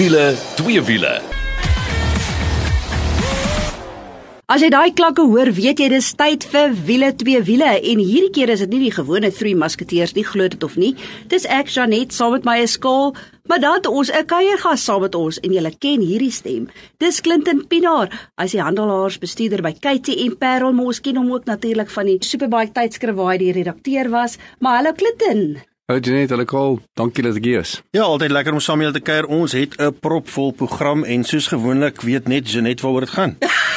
Wiele, twee wiele. As jy daai klanke hoor, weet jy dis tyd vir wiele twee wiele en hierdie keer is dit nie die gewone Three Musketeers nie, glo dit of nie. Dis ek Janet saam met my skaal, maar dan het ons 'n kuiergas saam met ons en jy ken hierdie stem. Dis Clinton Pinaar, hy's die handelaarsbestuurder by KTM Parel, maar ons ken hom ook natuurlik van die Superbike tydskrif waar hy die redakteur was. Maar hallo Clinton. Hallo Janet, hallo Karl. Dankie dat ek hier is. Ja, altyd lekker om saam met julle te kuier. Ons het 'n propvol program en soos gewoonlik weet net Janet waaroor dit gaan.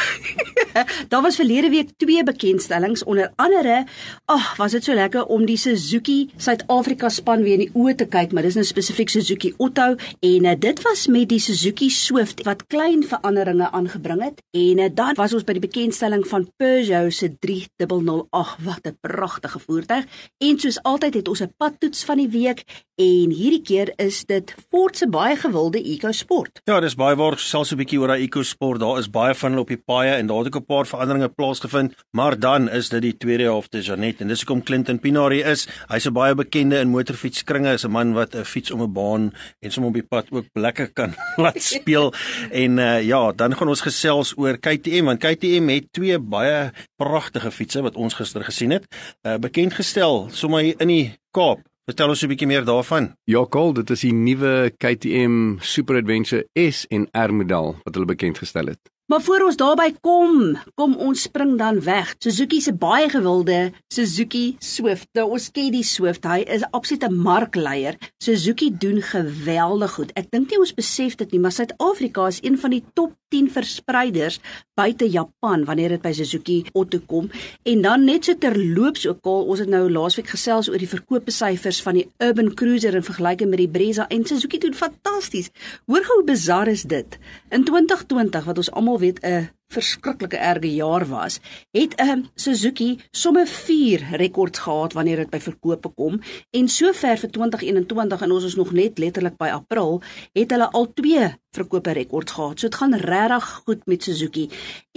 Daar was verlede week twee bekendstellings onder andere, ag, oh, was dit so lekker om die Suzuki Suid-Afrika span weer in die oë te kyk, maar dis nou spesifiek Suzuki Otto en uh, dit was met die Suzuki Swift wat klein veranderinge aangebring het. En uh, dan was ons by die bekendstelling van Peugeot se 3008. Wat 'n pragtige voertuig. En soos altyd het ons 'n padtoets van die week en hierdie keer is dit Ford se baie gewilde EcoSport. Ja, dis baie waar selfs 'n bietjie oor daai EcoSport. Daar is baie van hulle op die paaie en daar het ook 'n paar veranderinge plaasgevind, maar dan is dit die tweede helfte Janet en dis hoekom Clinton Pinari is. Hy's 'n baie bekende in motorfietskringe, is 'n man wat 'n fiets om 'n baan en som op die pad ook lekker kan laat speel. en uh, ja, dan gaan ons gesels oor KTM want KTM het twee baie pragtige fietses wat ons gister gesien het. Uh, bekend gestel sommer in die Kaap. Vertel ons 'n bietjie meer daarvan. Ja, Karl, dit is die nuwe KTM Super Adventure S en R model wat hulle bekend gestel het. Maar voor ons daarby kom, kom ons spring dan weg. Suzuki se baie gewilde Suzuki Swift. Nou ons ken die Swift, hy is absolute markleier. Suzuki doen geweldig goed. Ek dink nie ons besef dit nie, maar Suid-Afrika is een van die top 10 verspreiders buite Japan wanneer dit by Suzuki Auto kom. En dan net so terloops ook al, ons het nou laasweek gesels oor die verkoopsyfers van die Urban Cruiser in vergelyking met die Brezza en Suzuki doen fantasties. Hoor hoe bizar is dit? In 2020 wat ons almal weet 'n verskriklike erge jaar was, het 'n um, Suzuki somme 4 rekords gehad wanneer dit by verkope kom en sover vir 2021 en ons is nog net letterlik by April, het hulle al 2 verkope rekords gehad. So dit gaan regtig goed met Suzuki.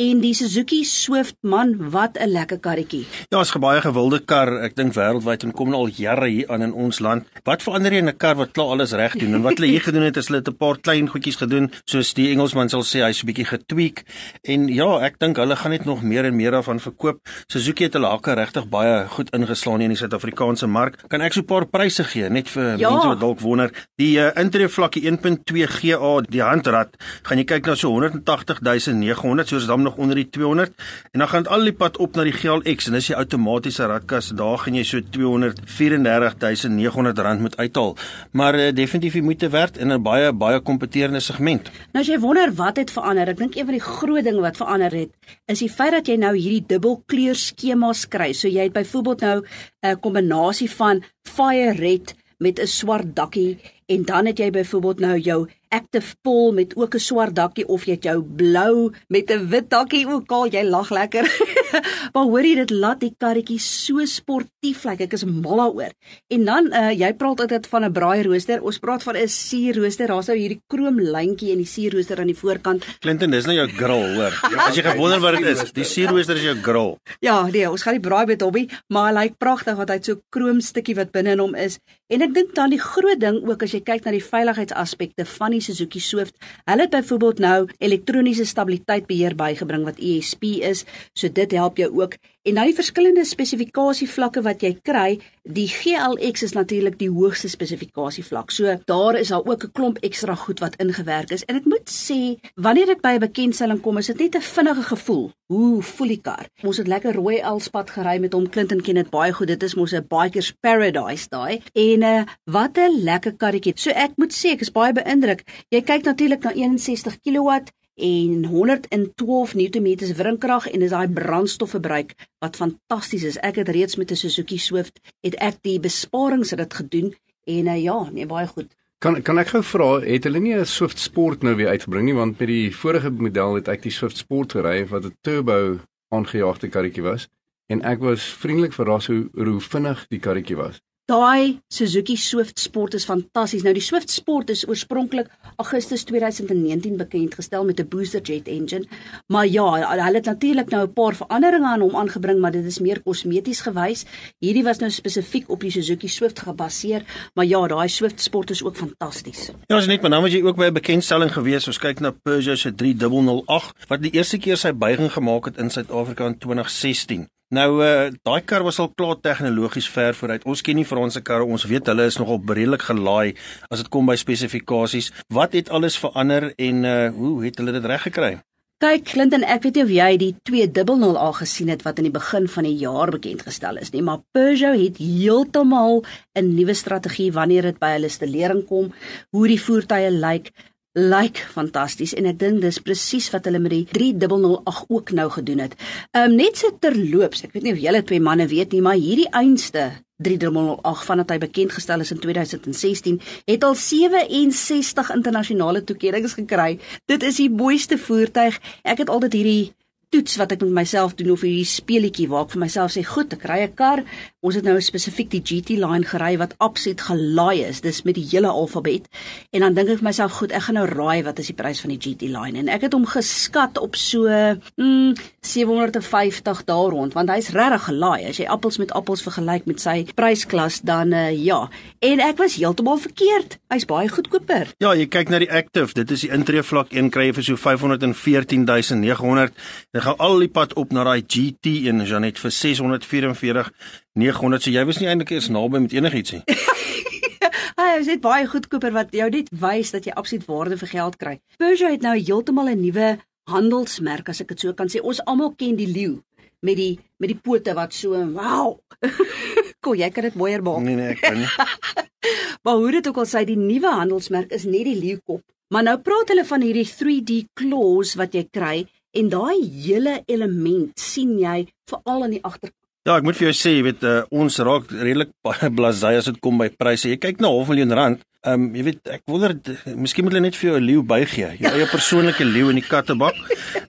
En die Suzuki Swift man, wat 'n lekker karretjie. Ja, is 'n baie gewilde kar. Ek dink wêreldwyd en kom al jare hier aan in ons land. Wat verander jy in 'n kar wat klaar alles reg doen? En wat hulle hier gedoen het, is hulle het 'n paar klein goedjies gedoen, soos die Engelsman sal sê, hy's 'n bietjie getweak. En ja, ek dink hulle gaan net nog meer en meer daarvan verkoop. Suzuki het hulle hakke regtig baie goed ingeslaan in die Suid-Afrikaanse mark. Kan ek so 'n paar pryse gee net vir ja. mense wat dalk wonder? Die uh, intree vlakkie 1.2 GA, die handrat, gaan jy kyk na so 180900, soos dan nog onder die 200 en dan gaan dit al die pad op na die GLX en dis die outomatiese ratkas. Daar gaan jy so 234900 rand moet uithaal. Maar uh, definitief jy moet te werd in 'n baie baie kompeterende segment. Nou as jy wonder wat het verander, ek dink een van die groot dinge wat verander het, is die feit dat jy nou hierdie dubbelkleur skemas kry. So jy het byvoorbeeld nou 'n kombinasie van fire red met 'n swart dakkie en dan het jy byvoorbeeld nou jou active pool met ook 'n swart dakkie of jy het jou blou met 'n wit dakkie ook al jy lag lekker. maar hoorie dit laat die karretjie so sportief lyk. Like. Ek is mal daaroor. En dan uh, jy praat altyd van 'n braai rooster. Ons praat van 'n suur rooster. Daar's nou hierdie krom lyntjie in die suur rooster aan die voorkant. Clinton, dis nou jou grill, hoor. Ja, as jy gewonder wat dit is, die suur rooster is jou grill. Ja, nee, ons gaan die braai met hobby, maar hy lyk pragtig want hy het so krom stukkie wat binne in hom is. En ek dink dan die groot ding ook as jy kyk na die veiligheidsaspekte van die Suzuki Swift. Hulle het byvoorbeeld nou elektroniese stabiliteitsbeheer bygebring wat ESP is, so dit help jou ook. En nou die verskillende spesifikasievlakke wat jy kry, die GLX is natuurlik die hoogste spesifikasievlak. So daar is daar ook 'n klomp ekstra goed wat ingewerk is. En ek moet sê, wanneer dit by 'n bekendstelling kom, is dit net 'n vinnige gevoel. Hoe voel die kar? Ons het lekker rooi Elspad gery met hom. Clinton ken dit baie goed. Dit is mos 'n biker's paradise daai. En uh, wat 'n lekker karretjie. So ek moet sê ek is baie beïndruk. Jy kyk natuurlik na 61 kW en 112 Nm wrinkrag en dis daai brandstofverbruik wat fantasties is. Ek het reeds met 'n Suzuki Swift het ek die besparings dit gedoen en uh, ja, nee baie goed. Kan kan ek gou vra, het hulle nie 'n Swift Sport nou weer uitgebring nie want met die vorige model het ek die Swift Sport gery wat 'n turbo aangejaagde karretjie was en ek was vriendelik verras hoe hoe vinnig die karretjie was. Daai Suzuki Swift Sport is fantasties. Nou die Swift Sport is oorspronklik Augustus 2019 bekend gestel met 'n booster jet engine. Maar ja, hulle het natuurlik nou 'n paar veranderinge aan hom aangebring, maar dit is meer kosmeties gewys. Hierdie was nou spesifiek op die Suzuki Swift gebaseer, maar ja, daai Swift Sport is ook fantasties. Ja, is net, maar nou was jy ook by 'n bekendstelling gewees. Ons kyk na Peugeot se 3008 wat die eerste keer sy buiging gemaak het in Suid-Afrika in 2016. Nou uh daai kar was al klaar tegnologies ver vooruit. Ons ken nie vir ons se karre, ons weet hulle is nogal redelik gelaai as dit kom by spesifikasies. Wat het alles verander en uh hoe het hulle dit reg gekry? Kyk, Clinton, ek weet nie of jy die 200A gesien het wat in die begin van die jaar bekend gestel is nie, maar Peugeot het heeltemal 'n nuwe strategie wanneer dit by hulle stellering kom, hoe die voertuie lyk lyk fantasties en ek dink dis presies wat hulle met die 3008 ook nou gedoen het. Ehm um, net so terloops, ek weet nie of julle twee manne weet nie, maar hierdie einste 3008 vandat hy bekend gestel is in 2016, het al 67 internasionale toekenninge gekry. Dit is die mooiste voertuig. Ek het altyd hierdie toets wat ek met myself doen of hierdie speletjie waar ek vir myself sê, "Goed, ek ry 'n kar. Ons het nou spesifiek die GT line gery wat absoluut gelaai is. Dis met die hele alfabet." En dan dink ek vir myself, "Goed, ek gaan nou raai wat is die prys van die GT line." En ek het hom geskat op so mm, 750 daar rond, want hy's regtig gelaai. As jy appels met appels vergelyk met sy prysklas, dan uh, ja. En ek was heeltemal verkeerd. Hy's baie goedkoper. Ja, jy kyk na die Active, dit is die intree vlak 1 kry jy vir so 514900 Jy gaan al die pad op na daai GT en Janet vir 644 900. So jy was nie eintlik eens naby met enigiets nie. Hy is net baie goedkoper wat jou net wys dat jy absoluut waarde vir geld kry. Peugeot het nou heeltemal 'n nuwe handelsmerk as ek dit so kan sê. Ons almal ken die leeu met die met die pote wat so wow. Kom, jy kan dit mooier maak. Nee nee, ek kan nie. maar hoe dit ook al sê, die nuwe handelsmerk is net die leeukop. Maar nou praat hulle van hierdie 3D claws wat jy kry en daai hele element sien jy veral aan die agterkant. Ja, ek moet vir jou sê, jy weet, uh, ons raak redelik baie blasé as dit kom by pryse. Jy kyk na half miljoen rand, Ehm um, jy weet ek wonder miskien moet hulle net vir jou 'n leeu bygee. Jou eie persoonlike leeu in die kattebak.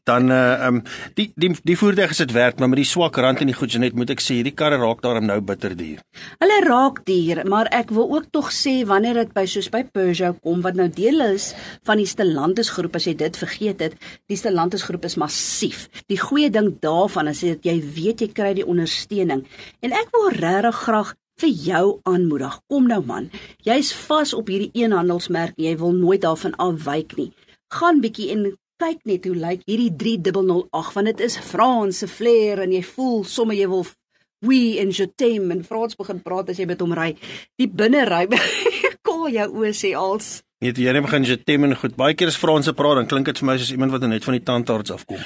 Dan uh ehm um, die die die voertuig is dit werd, maar met die swak rand en die goed net moet ek sê hierdie karre raak daarom nou bitter duur. Hulle raak duur, maar ek wil ook tog sê wanneer dit by soos by Peugeot kom wat nou deel is van die Stellantis groep as jy dit vergeet het, die Stellantis groep is massief. Die goeie ding daarvan is dat jy weet jy kry die ondersteuning. En ek wil regtig graag vir jou aanmoedig. Kom nou man, jy's vas op hierdie eenhandelsmerk, jy wil nooit daarvan afwyk nie. Gaan bietjie en kyk net hoe lyk hierdie 3008 want dit is Franse flair en jy voel sommer jy wil we en je t'aime en Frans begin praat as jy met hom ry. Die binnery kol jou oë sê als Nee, jy net begin jy tem en goed. Baie keer as Franse praat, dan klink dit vir my soos iemand wat net van die tandarts afkom.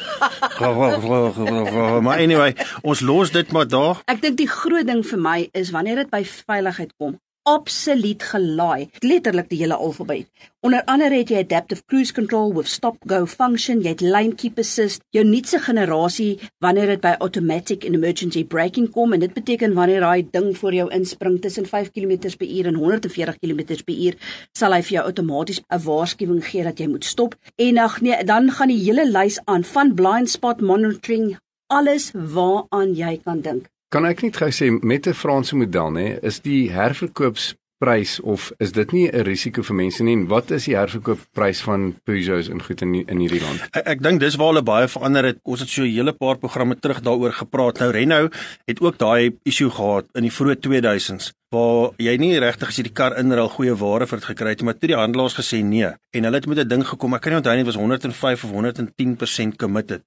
maar anyway, ons los dit maar daar. Ek dink die groot ding vir my is wanneer dit by veiligheid kom, absoluut gelaai. Letterlik die hele alfabet. Onder andere het jy adaptive cruise control with stop go function, jy het lane keep assist, jou nuutste generasie wanneer dit by automatic and emergency braking kom en dit beteken wanneer daai ding voor jou inspring tussen 5 km/h en 140 km/h, sal hy vir jou outomaties 'n waarskuwing gee dat jy moet stop. En ag nee, dan gaan die hele lys aan van blind spot monitoring alles waaraan jy kan dink. Kan ek net gou sê met 'n Franse model nê, is die herverkoopsprys of is dit nie 'n risiko vir mense nie? Wat is die herverkoopprys van Peugeots in goed in in hierdie land? Ek, ek dink dis waar hulle baie verander het. Ons het so 'n hele paar programme terug daaroor gepraat. Nou Renault het ook daai issue gehad in die vroeë 2000s waar jy nie regtig as jy die kar inruil goeie ware vir dit gekry het maar toe die handelaars gesê nee en hulle het met 'n ding gekom ek kan nie onthou nie dit was 105 of 110% committed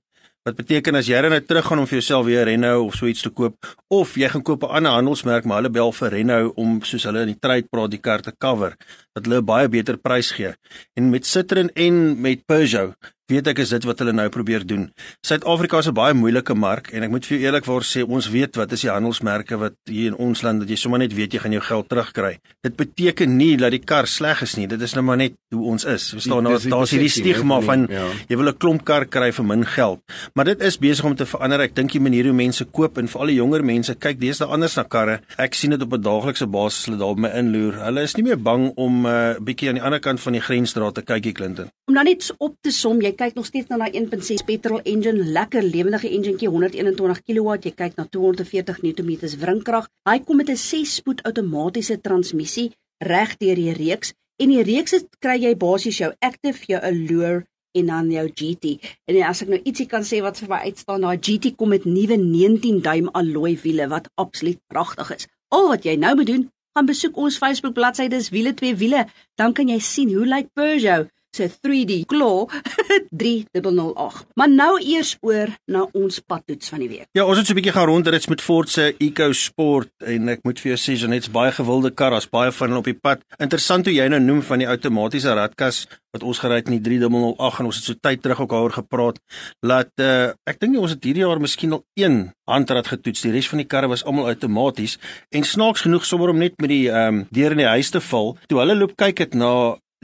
Wat beteken as jy dan nou teruggaan om vir jouself weer Renault of so iets te koop of jy gaan koop 'n ander handelsmerk maar hulle bel vir Renault om soos hulle in die trade praat die kar te cover dat hulle 'n baie beter prys gee. En met Citroen en met Peugeot weet ek is dit wat hulle nou probeer doen. Suid-Afrika is 'n baie moeilike mark en ek moet vir jou eerlikwaar sê ons weet wat is die handelsmerke wat hier in ons land dat jy sommer net weet jy gaan jou geld terugkry. Dit beteken nie dat die kar sleg is nie. Dit is nou maar net hoe ons is. Verstaan nou daar's hierdie stigma van ja. jy wil 'n klomp kar kry vir min geld. Maar dit is besig om te verander. Ek dink die manier hoe mense koop en veral die jonger mense kyk deesdae anders na karre. Ek sien dit op 'n daaglikse basis hulle daar by my inloer. Hulle is nie meer bang om 'n uh, bietjie aan die ander kant van die grensdraad te kykie Clinton. Om dan net op te som, jy kyk nog steeds na daai 1.6 petrol engine, lekker lewendige enjinkie 121 kW, jy kyk na 240 Nm wrinkrag. Hy kom met 'n 6-spoed outomatiese transmissie reg deur die reeks en die reeks kry jy basies jou Active, jou Allure en dan jou GT. En as ek nou ietsie kan sê wat vir my uitstaan, daai GT kom met nuwe 19 duim alloy wiele wat absoluut pragtig is. Al wat jy nou moet doen, gaan besoek ons Facebook bladsy dis wiele twee wiele, dan kan jy sien hoe lyk Peugeot se 3D Claw 3008. Maar nou eers oor na ons padtoets van die week. Ja, ons het so 'n bietjie gaan rondrit met Ford se EcoSport en ek moet vir jou sê, Janet's baie gewilde kar, daar's baie van hulle op die pad. Interessant hoe jy nou noem van die outomatiese radkas wat ons gery het in die 3008 en ons het so tyd terug ook daaroor gepraat. Laat uh, ek dink ons het hierdie jaar miskien al een handrad getoets. Die res van die karre was almal outomaties en snaaks genoeg sommer om net met die ehm um, deur in die huis te val. Toe hulle loop kyk het na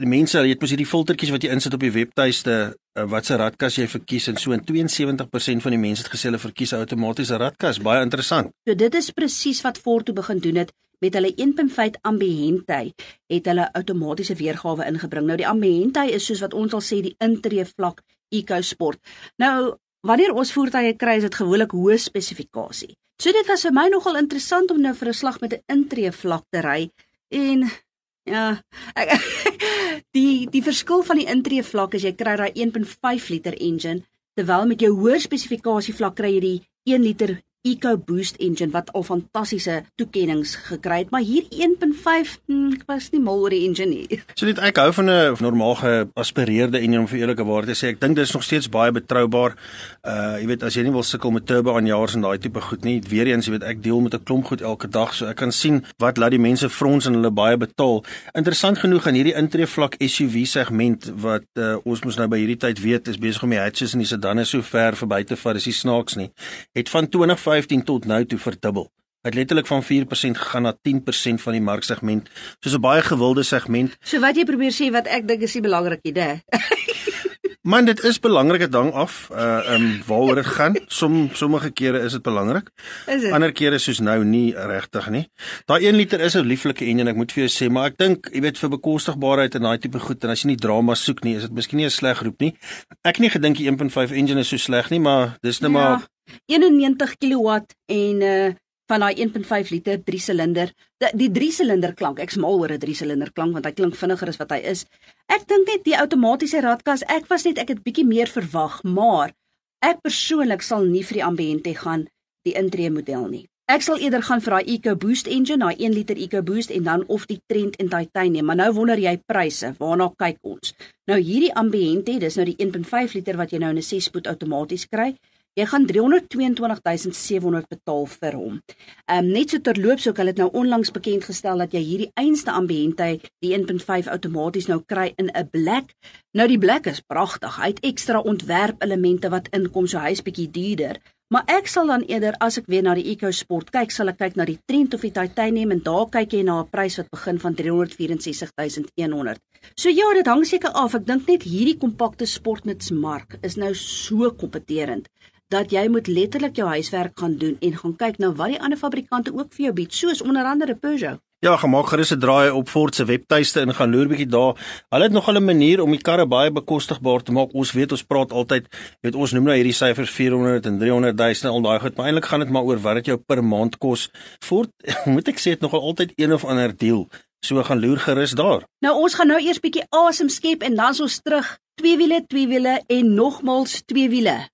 die mense, jy het mos hierdie filtertjies wat jy insit op die webtuiste uh, wat se radkas jy verkies en so en 72% van die mense het gesê hulle verkies 'n outomatiese radkas. Baie interessant. So dit is presies wat Ford toe begin doen het met hulle 1.5 Ambiente het hulle outomatiese weergawe ingebring. Nou die Ambiente is soos wat ons al sê die intree vlak EcoSport. Nou wanneer ons voertuie kry is dit gewoonlik hoë spesifikasie. So dit was vir my nogal interessant om nou vir 'n slag met 'n intree vlak te ry en Ja. Ek, die die verskil van die intree vlak is jy kry daai 1.5 liter engine terwyl met jou hoër spesifikasie vlak kry jy die 1 liter EcoBoost engine wat al fantastiese toekenninge gekry het, maar hier 1.5 hmm, ek was nie mal oor die engine nie. So net ek hou van 'n normaal geaspireerde engine vir eerlike waar te sê. Ek dink dit is nog steeds baie betroubaar. Uh jy weet as jy nie wil sukkel met turbo aanjaars en daai tipe goed nie, weer eens jy weet ek deel met 'n klomp goed elke dag, so ek kan sien wat laat die mense frons en hulle baie betaal. Interessant genoeg aan hierdie intree vlak SUV segment wat uh, ons mos nou by hierdie tyd weet is besig om die hatches en die sedans so ver verby te vat, is die snaaks nie. Het van 20 2015 tot nou toe verdubbel. Hy het letterlik van 4% gegaan na 10% van die marksegment. Soos 'n baie gewilde segment. So wat jy probeer sê wat ek dink is die belangrikste, hè? Man, dit is belangrik dit hang af uh um waaroor dit gaan. Som sommige kere is dit belangrik. Is dit? Ander kere soos nou nie regtig nie. Daai 1 liter is 'n lieflike enjin, ek moet vir jou sê, maar ek dink, jy weet vir bekostigbaarheid en daai tipe goed en as jy nie drama soek nie, is dit miskien nie 'n sleg roep nie. Ek het nie gedink die 1.5 enjin is so sleg nie, maar dis net nou ja. maar 91 kW en uh van daai 1.5 liter 3 silinder. Die 3 silinder klank, ek's mal oor 'n 3 silinder klank want hy klink vinniger as wat hy is. Ek dink net die outomatiese radkas, ek was net ek het bietjie meer verwag, maar ek persoonlik sal nie vir die Ambiente gaan die intree model nie. Ek sal eerder gaan vir daai EcoBoost engine, daai 1 liter EcoBoost en dan of die Trent en Titanium. Maar nou wonder jy pryse, waarna kyk ons? Nou hierdie Ambiente, dis nou die 1.5 liter wat jy nou in 'n 6-spoed outomaties kry. Jy gaan 322700 betaal vir hom. Ehm um, net so terloops ook hulle het nou onlangs bekend gestel dat jy hierdie einste ambiente die 1.5 outomaties nou kry in 'n black. Nou die black is pragtig. Hy het ekstra ontwerp elemente wat inkom so hy's bietjie duurder. Maar ek sal dan eerder as ek weer na die EcoSport kyk, sal ek kyk na die Trent of die Titanium en daar kyk jy na 'n prys wat begin van 364100. So ja, dit hang seker af. Ek dink net hierdie kompakte sportnutsmark is nou so kompeterend dat jy moet letterlik jou huiswerk gaan doen en gaan kyk na wat die ander fabrikante ook vir jou bied, soos onder andere Peugeot. Ja, gemaak gerus 'n draai op Ford se webtuiste en gaan loer bietjie daar. Hulle het nog 'n manier om die karre baie bekostigbaar te maak. Ons weet ons praat altyd, weet ons noem nou hierdie syfers 400 en 300 000 al daai goed, maar eintlik gaan dit maar oor wat dit jou per maand kos. Ford, moet ek sê, het nogal altyd een of ander deal. So gaan loer gerus daar. Nou ons gaan nou eers bietjie asem skep en dan ons terug. Twee wiele, twee wiele en nogmals twee wiele.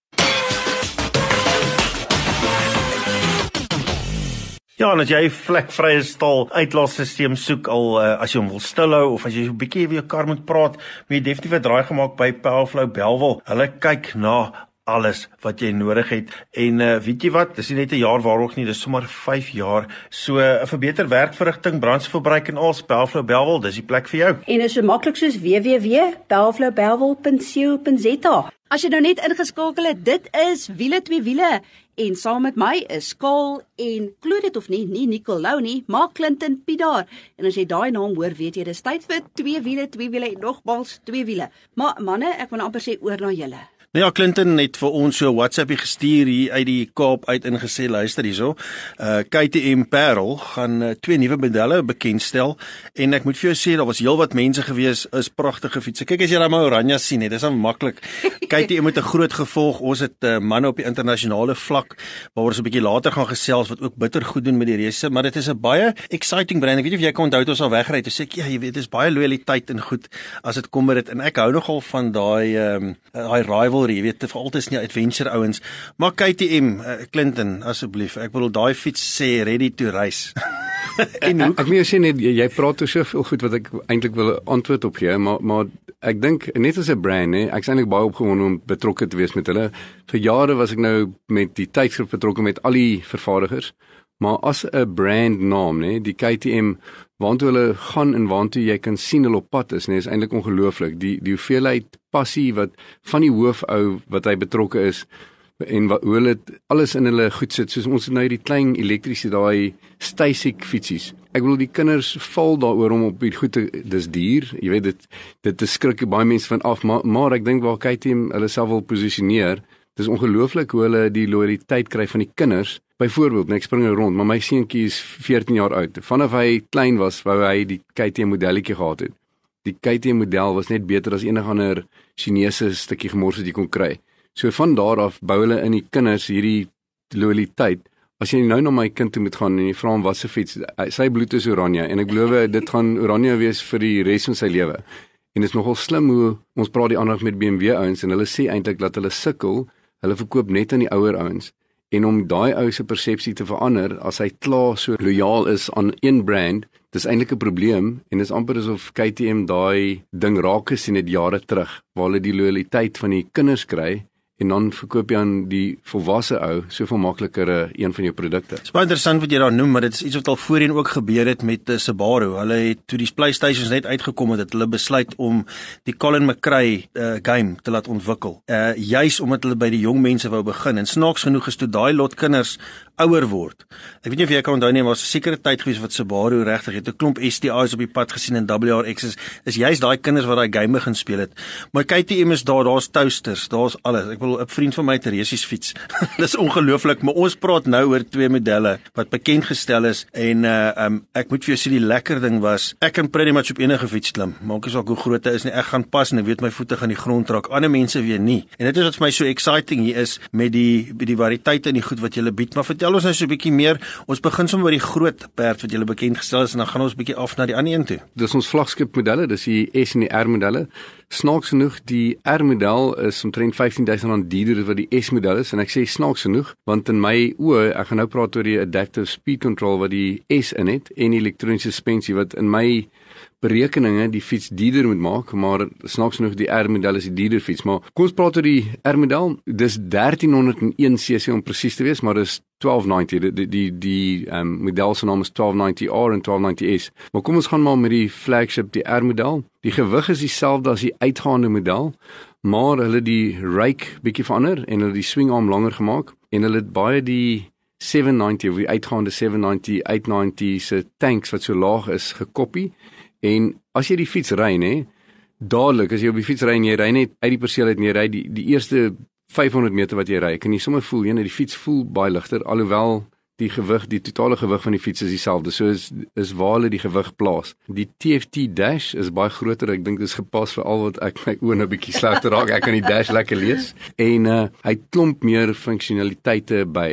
Ja, en as jy 'n vlekvrye stal uitlaatstelsel soek al uh, as jy hom wil stilhou of as jy 'n bietjie weer jou kar moet praat, moet jy definitief 'n draai gemaak by Powerflow Belwel. Hulle kyk na alles wat jy nodig het. En uh, weet jy wat? Dis nie net 'n jaar waarog nie dis sommer 5 jaar. So 'n uh, vir beter werkverrigting brandstofverbruik en al Spelflow Belwel dis die plek vir jou. En is so maklik soos www.belflowbelwel.co.za as jy nou net ingeskakel het dit is wiele twee wiele en saam met my is Skaal en glo dit of nie, nie Nicolou nie, maar Clinton Pidar. En as jy daai naam hoor, weet jy dis tyd vir twee wiele, twee wiele en nogmals twee wiele. Maar manne, ek wil amper sê oor na julle. Nou ja, Clinton het vir ons so 'n WhatsAppie gestuur hier uit die Kaap uit ingesê luister hierso. Uh KTM Parel gaan uh, twee nuwe modelle bekendstel en ek moet vir jou sê daar was heelwat mense gewees, is pragtige fietsse. Kyk as jy daai oranje sien, dit is dan maklik. KTM het 'n groot gevolg. Ons het uh, manne op die internasionale vlak waar ons 'n bietjie later gaan gesels wat ook bitter goed doen met die race, maar dit is 'n baie exciting brand. Ek weet nie of jy kan onthou toe ons al weggery het, toe sê ek ja, jy weet, dit is baie loyaliteit en goed as dit kom met dit en ek hou nogal van daai ehm um, daai rivalry, jy weet, vir altyd is nie adventure ouens. Maar KTM, uh, Clinton, asseblief, ek bedoel daai fiets sê ready to race. en hoe ek moet sê net jy praat oor soveel goed wat ek eintlik wil antwoord op gee, maar maar ek dink net as 'n brand, nee, ek's eintlik baie opgewonde om betrokke te wees met hulle. Vir jare was ek nou met die tydskrif betrokke met al die vervaardigers, maar as 'n brand naam, nee, die KTM waantoe hulle gaan en waantoe jy kan sien hulle op pad is, nee, is eintlik ongelooflik. Die die hoeveelheid passie wat van die hoofou wat hy betrokke is en wat hoe hulle alles in hulle goed sit soos ons nou die klein elektriese daai Stasic fietsies. Ek bedoel die kinders val daaroor om op die goed te dis duur. Jy weet dit dit is skrik baie mense van af maar maar ek dink waar KTM hulle self wil posisioneer, dis ongelooflik hoe hulle die loyaliteit kry van die kinders. Byvoorbeeld, ek spring nou rond, maar my seentjie is 14 jaar oud. Vanaf hy klein was, wou hy die KTM modelletjie gehad het. Die KTM model was net beter as enige ander Chinese stukkie gemors wat jy kon kry. So van daar af bou hulle in die kinders hierdie loyaliteit. As jy nou na my kind toe moet gaan en jy vra hom wat se fiets, sy bloed is oranje en ek glo dit gaan oranje wees vir die res van sy lewe. En dit is nogal slim hoe ons praat die ander met BMW ouens en hulle sê eintlik dat hulle sukkel, hulle verkoop net aan die ouer ouens en om daai ou se persepsie te verander as hy klaar so lojaal is aan een brand, dis eintlik 'n probleem en dit is amper asof KTM daai ding raak gesien het jare terug waar hulle die loyaliteit van die kinders kry en dan verkoop jy aan die volwasse ou soveel makliker eh, een van jou produkte. Dis baie interessant wat jy daar noem, maar dit is iets wat al voorheen ook gebeur het met uh, Subaru. Hulle het toe die PlayStations net uitgekom het, het hulle besluit om die Colin McRae uh, game te laat ontwikkel. Uh juis omdat hulle by die jong mense wou begin en snaaks genoeg is toe daai lot kinders ouer word. Ek weet nie of jy kan onthou nie, maar was 'n sekere tyd gewees wat Subaru regtig het 'n klomp STI's op die pad gesien en WRX's. Is juist daai kinders wat daai game begin speel het. Maar KTM is daar, daar's toasters, daar's alles. Ek bedoel 'n vriend van my het 'n resies fiets. Dis ongelooflik, maar ons praat nou oor twee modelle wat bekend gestel is en uh um ek moet vir jou sê die lekker ding was ek kan pretty much op enige fiets klim. Maak nie saak hoe groot hy is nie. Ek gaan pas en ek weet my voete gaan die grond raak. Ander mense weet nie. En dit is wat vir my so exciting hier is met die met die variëteite en die goed wat jy bied. Maar vertel ons nou so 'n bietjie meer. Ons begin sommer by die groot perd wat jy bekend gestel is en dan gaan ons bietjie af na die ander een toe. Dis ons vlaggenskap modelle, dis die S en die R modelle. Snaaks genoeg, die R model is omtrent 15000 rand duurder as wat die S model is en ek sê snaaks genoeg want in my oë, ek gaan nou praat oor die adaptive speed control wat die S in het en die elektroniese suspensie wat in my berekeninge die fiets duurder moet maak, maar snaaks genoeg die R model is die duurder fiets, maar kom ons praat oor die R model. Dis 1301 cc om presies te wees, maar dis 1290 die die die ehm um, model se naam is 1290R en 1290S. Maar kom ons gaan maar met die flagship die R model. Die gewig is dieselfde as die uitgaande model, maar hulle die rake bietjie verander en hulle die swingarm langer gemaak en hulle het baie die 790 of die uitgaande 790 890 se tanks wat so laag is gekopie En as jy die fiets ry nê, dadelik as jy op die fiets ry en jy ry net uit die perseel uit en jy ry die die eerste 500 meter wat jy ry, kan jy sommer voel jy net die fiets voel baie ligter alhoewel die gewig, die totale gewig van die fiets is dieselfde. So is is waar hulle die gewig plaas. Die TFT dash is baie groter. Ek dink dit is gepas vir al wat ek my oë nou bietjie slegter raak. Ek kan die dash lekker lees. En uh hy klomp meer funksionaliteite by.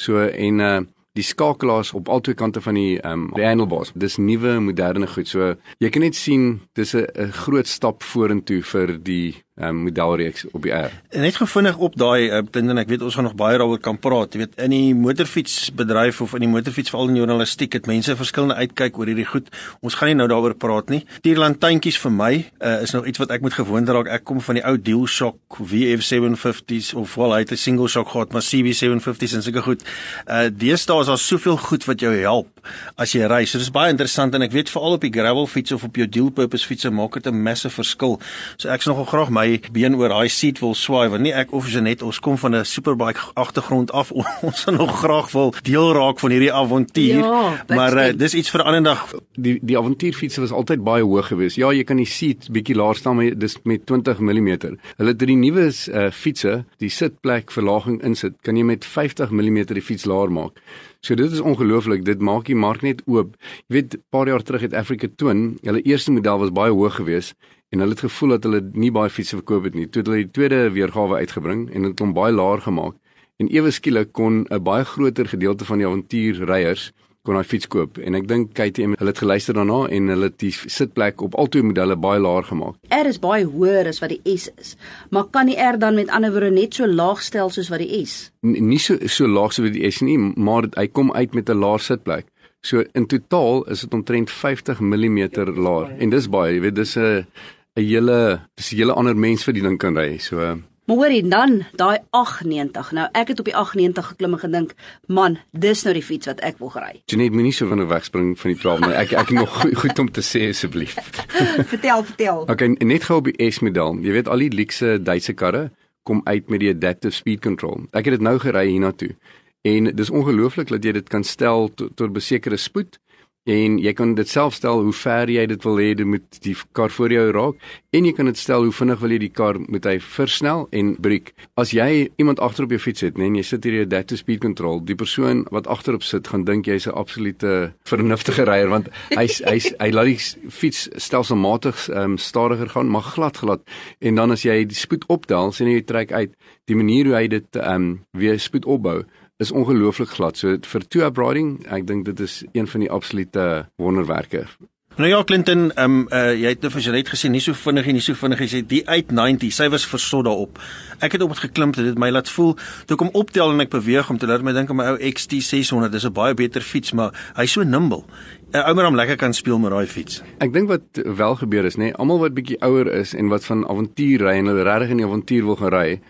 So en uh die skakelaars op albei kante van die ehm um, die handlebars. Dis nuwe moderne goed. So jy kan net sien dis 'n groot stap vorentoe vir die um, modelreeks op die R. Net gevindig op daai uh, ding en ek weet ons gaan nog baie daaroor kan praat. Jy weet in die motorfietsbedryf of in die motorfiets veral in journalistiek het mense verskillende uitkyk oor hierdie goed. Ons gaan nie nou daaroor praat nie. Tierlantuintjies vir my uh, is nog iets wat ek moet gewoond raak. Ek kom van die ou DualShock VF750s of wel hy het 'n single shock gehad, maar CB750s en sulke goed. Uh deesdae is daar soveel goed wat jou help as jy ry. So dis baie interessant en ek weet veral op die gravel fiets of op jou dual purpose fiets maak dit 'n massive verskil. So ek's nogal graag my been oor daai seat wil swaai want nie ek of Janet ons kom van 'n superbike agtergrond af ons sal nog graag wil deel raak van hierdie avontuur. Ja, maar uh, dis iets vir 'n ander dag. Die die avontuurfiets was altyd baie hoog geweest. Ja, jy kan die seat bietjie laer staan maar dis met 20 mm. Hulle het die nuwe uh, fietsse, die sitplek verlaging insit, kan jy met 50 mm die fiets laer maak. So dit is ongelooflik. Dit maak die mark net oop. Jy weet, paar jaar terug het Africa Twin, hulle eerste model was baie hoog geweest en hulle het gevoel dat hulle nie baie fietsse verkoop het nie. Toe het hulle die tweede weergawe uitgebring en dit hom baie laer gemaak. En ewe skielik kon 'n baie groter gedeelte van die avontuurryers kon hy fiets koop en ek dink KTM hulle het geluister daarna en hulle het die sitplek op al twee modelle baie laag gemaak. R is baie hoër as wat die S is. Maar kan die R dan met ander woorde net so laag stel soos wat die S? N nie so so laag soos die S nie, maar hy kom uit met 'n laer sitplek. So in totaal is dit omtrent 50 mm laer en dis baie, jy weet dis 'n 'n hele dis 'n hele ander mens vir die ding kan ry. So Maar hoorie dan, daai 98. Nou ek het op die 98 geklim en gedink, man, dis nou die fiets wat ek wil ry. Jy net moenie so van 'n wegspring van die trail nie. Ek ek nog goed, goed om te sê asseblief. vertel, vertel. Okay, net gou op die S model. Jy weet al die luxe Duitse karre kom uit met die adaptive speed control. Ek het dit nou gery hiernatoe. En dis ongelooflik dat jy dit kan stel tot, tot besekerde spoed en jy kan dit self stel hoe ver jy dit wil hê dit moet die kar voor jou raak. En jy kan dit stel hoe vinnig wil jy die kar moet hy versnel en breek. As jy iemand agter op jou fiets het nee en jy sit hier 'n adaptive speed control die persoon wat agterop sit gaan dink jy's 'n absolute vernuftige ryer want hy's hy's hy laat die fiets stelselmatig um, stadiger gaan maar glad glad. En dan as jy die spoed optel sien jy trek uit. Die manier hoe hy dit um, weer spoed opbou is ongelooflik glad. So vir two up riding, ek dink dit is een van die absolute wonderwerke. Nou ja, Clinton, ehm um, uh, jy het nou vir Janet gesê nie so vinnig en nie so vinnig gesê die uit 90, sy was versot daarop. Ek het op dit geklim dit het my laat voel toe kom optel en ek beweeg om te laat my dink aan my ou XT600, dis 'n baie beter fiets, maar hy's so nimble. 'n Ou maar om lekker kan speel met daai fiets. Ek dink wat wel gebeur is, nê, nee, almal wat bietjie ouer is en wat van avontuur ry en hulle regtig in die avontuur wil gaan ry,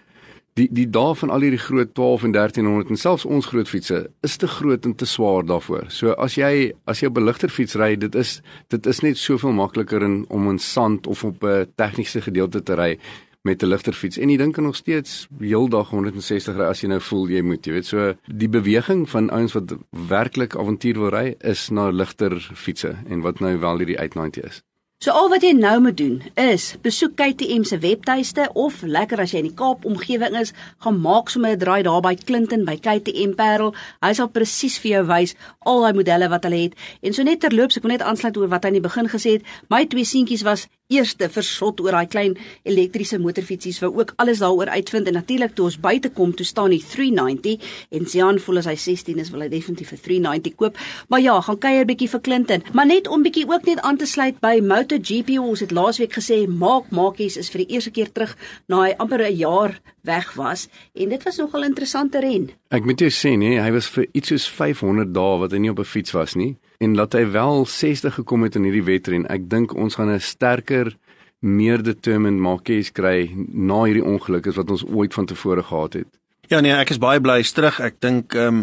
die die dae van al hierdie groot 12 en 1300 en selfs ons groot fietsse is te groot en te swaar daarvoor. So as jy as jy op 'n ligter fiets ry, dit is dit is net soveel makliker in om in sand of op 'n tegniese gedeelte te ry met 'n ligter fiets. En jy dink nog steeds heeldag 160 ry as jy nou voel jy moet, jy weet. So die beweging van ouens wat werklik avontuur wil ry is na ligter fietsse en wat nou wel hierdie 890 is. So al wat jy nou moet doen is besoek KTM se webtuiste of lekker as jy in die Kaap omgewing is, gaan maak sommer 'n draai daar by Clinton by KTM Parel. Hy sal presies vir jou wys al daai modelle wat hulle het. En so net terloops, ek wil net aansluit oor wat hy in die begin gesê het. My twee seentjies was eerste versot oor daai klein elektriese motorfietsies wou ook alles daaroor uitvind en natuurlik toe ons buite kom toe staan die 390 en Sian voel as hy 16 is wil hy definitief 'n 390 koop. Maar ja gaan kuier bietjie vir Clinton. Maar net om bietjie ook net aan te sluit by MotoGP ons het laasweek gesê maak maakies is vir die eerste keer terug na hy amper 'n jaar weg was. En dit was nogal interessante ren ek moet jou sê nee hy was vir iets soos 500 dae wat hy nie op 'n fiets was nie en laat hy wel 60 gekom het in hierdie wedren. Ek dink ons gaan 'n sterker meer determined Marquez kry na hierdie ongeluk as wat ons ooit van tevore gehad het. Ja nee, ek is baie bly hy's terug. Ek dink ehm um,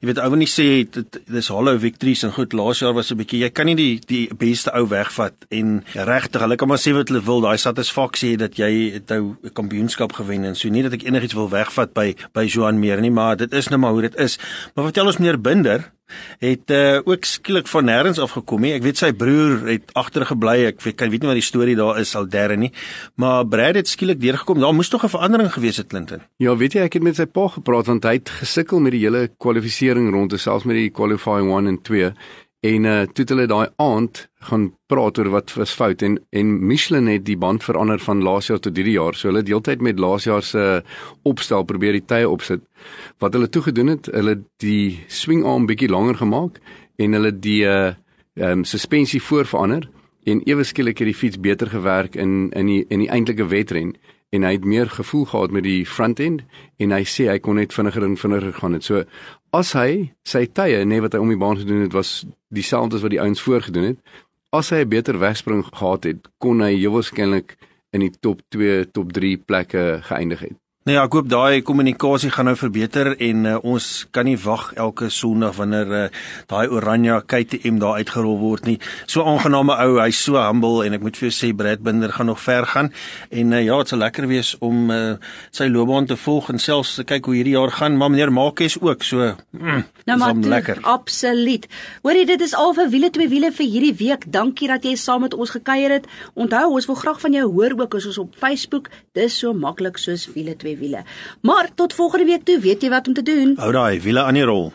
jy weet ou wil nie sê dit dis hollow victories en goed laas jaar was 'n bietjie jy kan nie die die beste ou wegvat en regtig hulle kan maar sê wat hulle wil. Daai satisfaksie dat jy 'n kampioenskap gewen en so nie dat ek enigiets wil wegvat by by Joan meer nie, maar dit is nou maar hoe dit is. Maar vertel ons meneer Binder, het uh, ook skielik van nêrens af gekom nie. Ek weet sy broer het agtergebly. Ek weet kan weet nie wat die storie daar is al derde nie. Maar Brad het skielik deurgekom. Daar moes tog 'n verandering gewees het Clinton. Ja, weet jy ek het met sy pa gepraat want hy het gesukkel met die hele kwalifikasie ronde selfs met die qualifying 1 en 2 en uh, toe hulle daai aand gaan praat oor wat was fout en en Michelin het die band verander van laas jaar tot hierdie jaar. So hulle het deeltyd met laas jaar se opstel probeer die tye opsit. Wat hulle toe gedoen het, hulle die swing arm bietjie langer gemaak en hulle die uh um, suspensie voor verander en ewe skielik het die fiets beter gewerk in in die in die eintlike wedren en hy het meer gevoel gehad met die front end en hy sê hy kon net vinniger en vinniger gaan het. So as hy sy tye net wat hy om die baan gedoen het was dieselfde as wat die ouens voorgedoen het. As hy 'n beter wegspring gehad het, kon hy heel waarskynlik in die top 2, top 3 plekke geëindig het. Nee, ek hoop daai kommunikasie gaan nou verbeter en uh, ons kan nie wag elke Sondag wanneer uh, daai Oranje KTM daar uitgerol word nie. So aangename ou, hy's so humble en ek moet vir jou sê Brad Binder gaan nog ver gaan. En uh, ja, dit sal lekker wees om uh, sy loopbaan te volg en selfs te kyk hoe hierdie jaar gaan. Maar meneer Marques ook so. Mm, nou maar lekker. Absoluut. Hoorie, dit is al vir wiele twee wiele vir hierdie week. Dankie dat jy saam met ons gekuier het. Onthou, ons wil graag van jou hoor ook as ons op Facebook. Dis so maklik soos wiele twee wiele. Maar tot volgende week toe, weet jy wat om te doen. Hou daai wiele aan die rol.